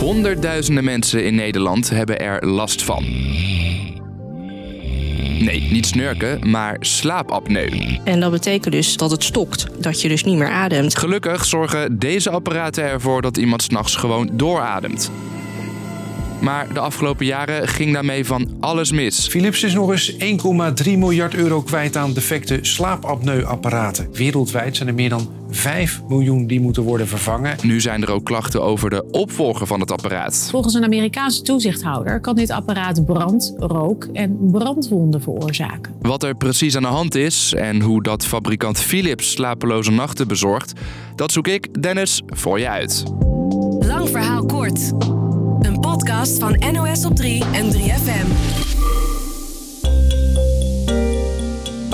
Honderdduizenden mensen in Nederland hebben er last van. Nee, niet snurken, maar slaapapneu. En dat betekent dus dat het stokt, dat je dus niet meer ademt. Gelukkig zorgen deze apparaten ervoor dat iemand s'nachts gewoon doorademt. Maar de afgelopen jaren ging daarmee van alles mis. Philips is nog eens 1,3 miljard euro kwijt aan defecte slaapapneuapparaten. Wereldwijd zijn er meer dan 5 miljoen die moeten worden vervangen. Nu zijn er ook klachten over de opvolger van het apparaat. Volgens een Amerikaanse toezichthouder kan dit apparaat brand, rook en brandwonden veroorzaken. Wat er precies aan de hand is en hoe dat fabrikant Philips slapeloze nachten bezorgt, dat zoek ik, Dennis, voor je uit. Lang verhaal kort. Podcast van NOS op 3 en 3FM.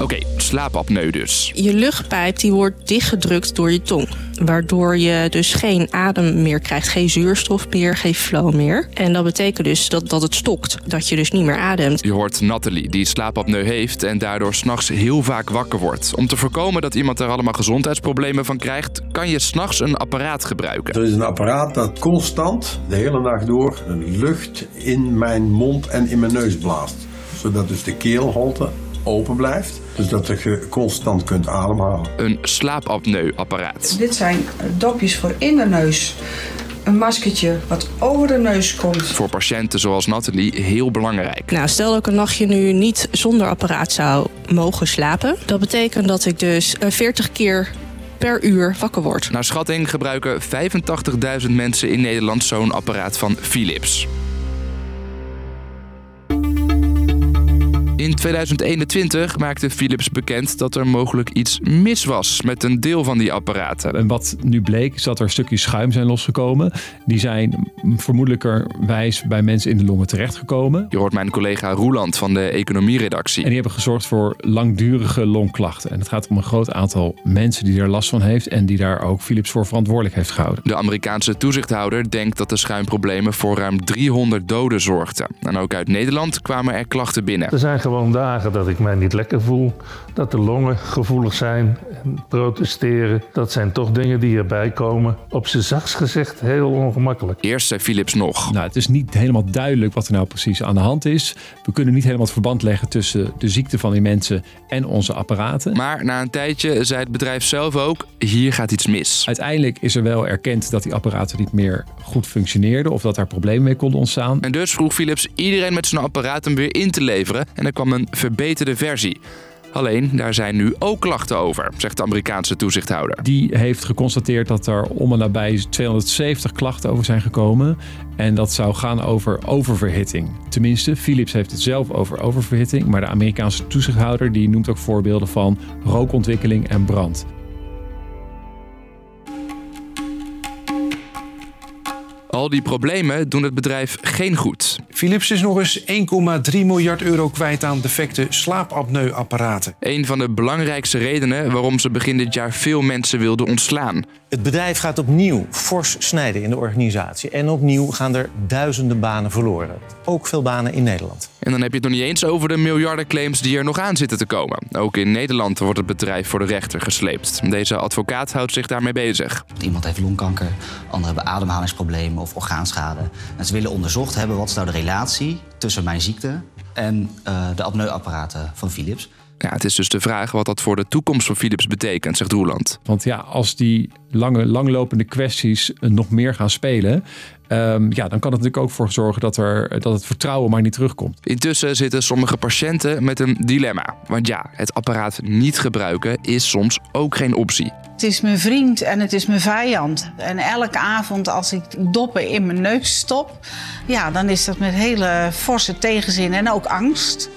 Oké, slaapapneu dus. Je luchtpijp die wordt dichtgedrukt door je tong. Waardoor je dus geen adem meer krijgt, geen zuurstof meer, geen flow meer. En dat betekent dus dat, dat het stokt, dat je dus niet meer ademt. Je hoort Nathalie, die slaapapneu heeft en daardoor s'nachts heel vaak wakker wordt. Om te voorkomen dat iemand er allemaal gezondheidsproblemen van krijgt, kan je s'nachts een apparaat gebruiken. Er is een apparaat dat constant, de hele nacht door, lucht in mijn mond en in mijn neus blaast. Zodat dus de keelholte open blijft. Dus dat je constant kunt ademhalen. Een slaapapneuapparaat. Dit zijn dopjes voor in de neus. Een maskertje wat over de neus komt. Voor patiënten zoals Nathalie heel belangrijk. Nou, stel dat ik een nachtje nu niet zonder apparaat zou mogen slapen. Dat betekent dat ik dus eh, 40 keer per uur wakker word. Naar schatting gebruiken 85.000 mensen in Nederland zo'n apparaat van Philips. In 2021 maakte Philips bekend dat er mogelijk iets mis was met een deel van die apparaten. En wat nu bleek is dat er stukjes schuim zijn losgekomen. Die zijn vermoedelijkerwijs bij mensen in de longen terechtgekomen. Je hoort mijn collega Roeland van de economieredactie. En die hebben gezorgd voor langdurige longklachten. En het gaat om een groot aantal mensen die er last van heeft en die daar ook Philips voor verantwoordelijk heeft gehouden. De Amerikaanse toezichthouder denkt dat de schuimproblemen voor ruim 300 doden zorgden. En ook uit Nederland kwamen er klachten binnen. Er zijn gewoon dagen dat ik mij niet lekker voel, dat de longen gevoelig zijn en protesteren. Dat zijn toch dingen die erbij komen. Op zijn zachts gezegd heel ongemakkelijk. Eerst zei Philips nog. Nou, het is niet helemaal duidelijk wat er nou precies aan de hand is. We kunnen niet helemaal het verband leggen tussen de ziekte van die mensen en onze apparaten. Maar na een tijdje zei het bedrijf zelf ook, hier gaat iets mis. Uiteindelijk is er wel erkend dat die apparaten niet meer goed functioneerden of dat daar problemen mee konden ontstaan. En dus vroeg Philips iedereen met zijn apparaat hem weer in te leveren en er een verbeterde versie. Alleen, daar zijn nu ook klachten over, zegt de Amerikaanse toezichthouder. Die heeft geconstateerd dat er om en nabij 270 klachten over zijn gekomen. En dat zou gaan over oververhitting. Tenminste, Philips heeft het zelf over oververhitting. Maar de Amerikaanse toezichthouder die noemt ook voorbeelden van rookontwikkeling en brand. Al die problemen doen het bedrijf geen goed. Philips is nog eens 1,3 miljard euro kwijt aan defecte slaapapneuapparaten. Een van de belangrijkste redenen waarom ze begin dit jaar veel mensen wilden ontslaan. Het bedrijf gaat opnieuw fors snijden in de organisatie. En opnieuw gaan er duizenden banen verloren. Ook veel banen in Nederland. En dan heb je het nog niet eens over de miljardenclaims die er nog aan zitten te komen. Ook in Nederland wordt het bedrijf voor de rechter gesleept. Deze advocaat houdt zich daarmee bezig. Iemand heeft longkanker, anderen hebben ademhalingsproblemen of orgaanschade. En ze willen onderzocht hebben wat is nou de relatie tussen mijn ziekte en uh, de apneuapparaten van Philips. Ja, het is dus de vraag wat dat voor de toekomst van Philips betekent, zegt Roeland. Want ja, als die lange, langlopende kwesties nog meer gaan spelen, um, ja, dan kan het natuurlijk ook voor zorgen dat, er, dat het vertrouwen maar niet terugkomt. Intussen zitten sommige patiënten met een dilemma. Want ja, het apparaat niet gebruiken is soms ook geen optie. Het is mijn vriend en het is mijn vijand. En elke avond als ik doppen in mijn neus stop, ja, dan is dat met hele forse tegenzin en ook angst.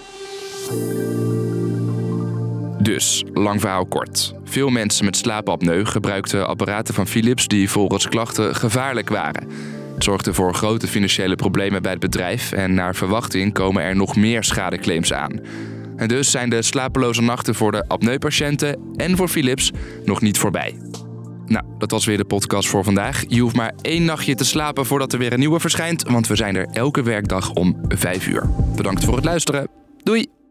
Dus, lang verhaal kort. Veel mensen met slaapapneu gebruikten apparaten van Philips die volgens klachten gevaarlijk waren. Het zorgde voor grote financiële problemen bij het bedrijf en naar verwachting komen er nog meer schadeclaims aan. En dus zijn de slapeloze nachten voor de apneupatiënten en voor Philips nog niet voorbij. Nou, dat was weer de podcast voor vandaag. Je hoeft maar één nachtje te slapen voordat er weer een nieuwe verschijnt, want we zijn er elke werkdag om 5 uur. Bedankt voor het luisteren. Doei!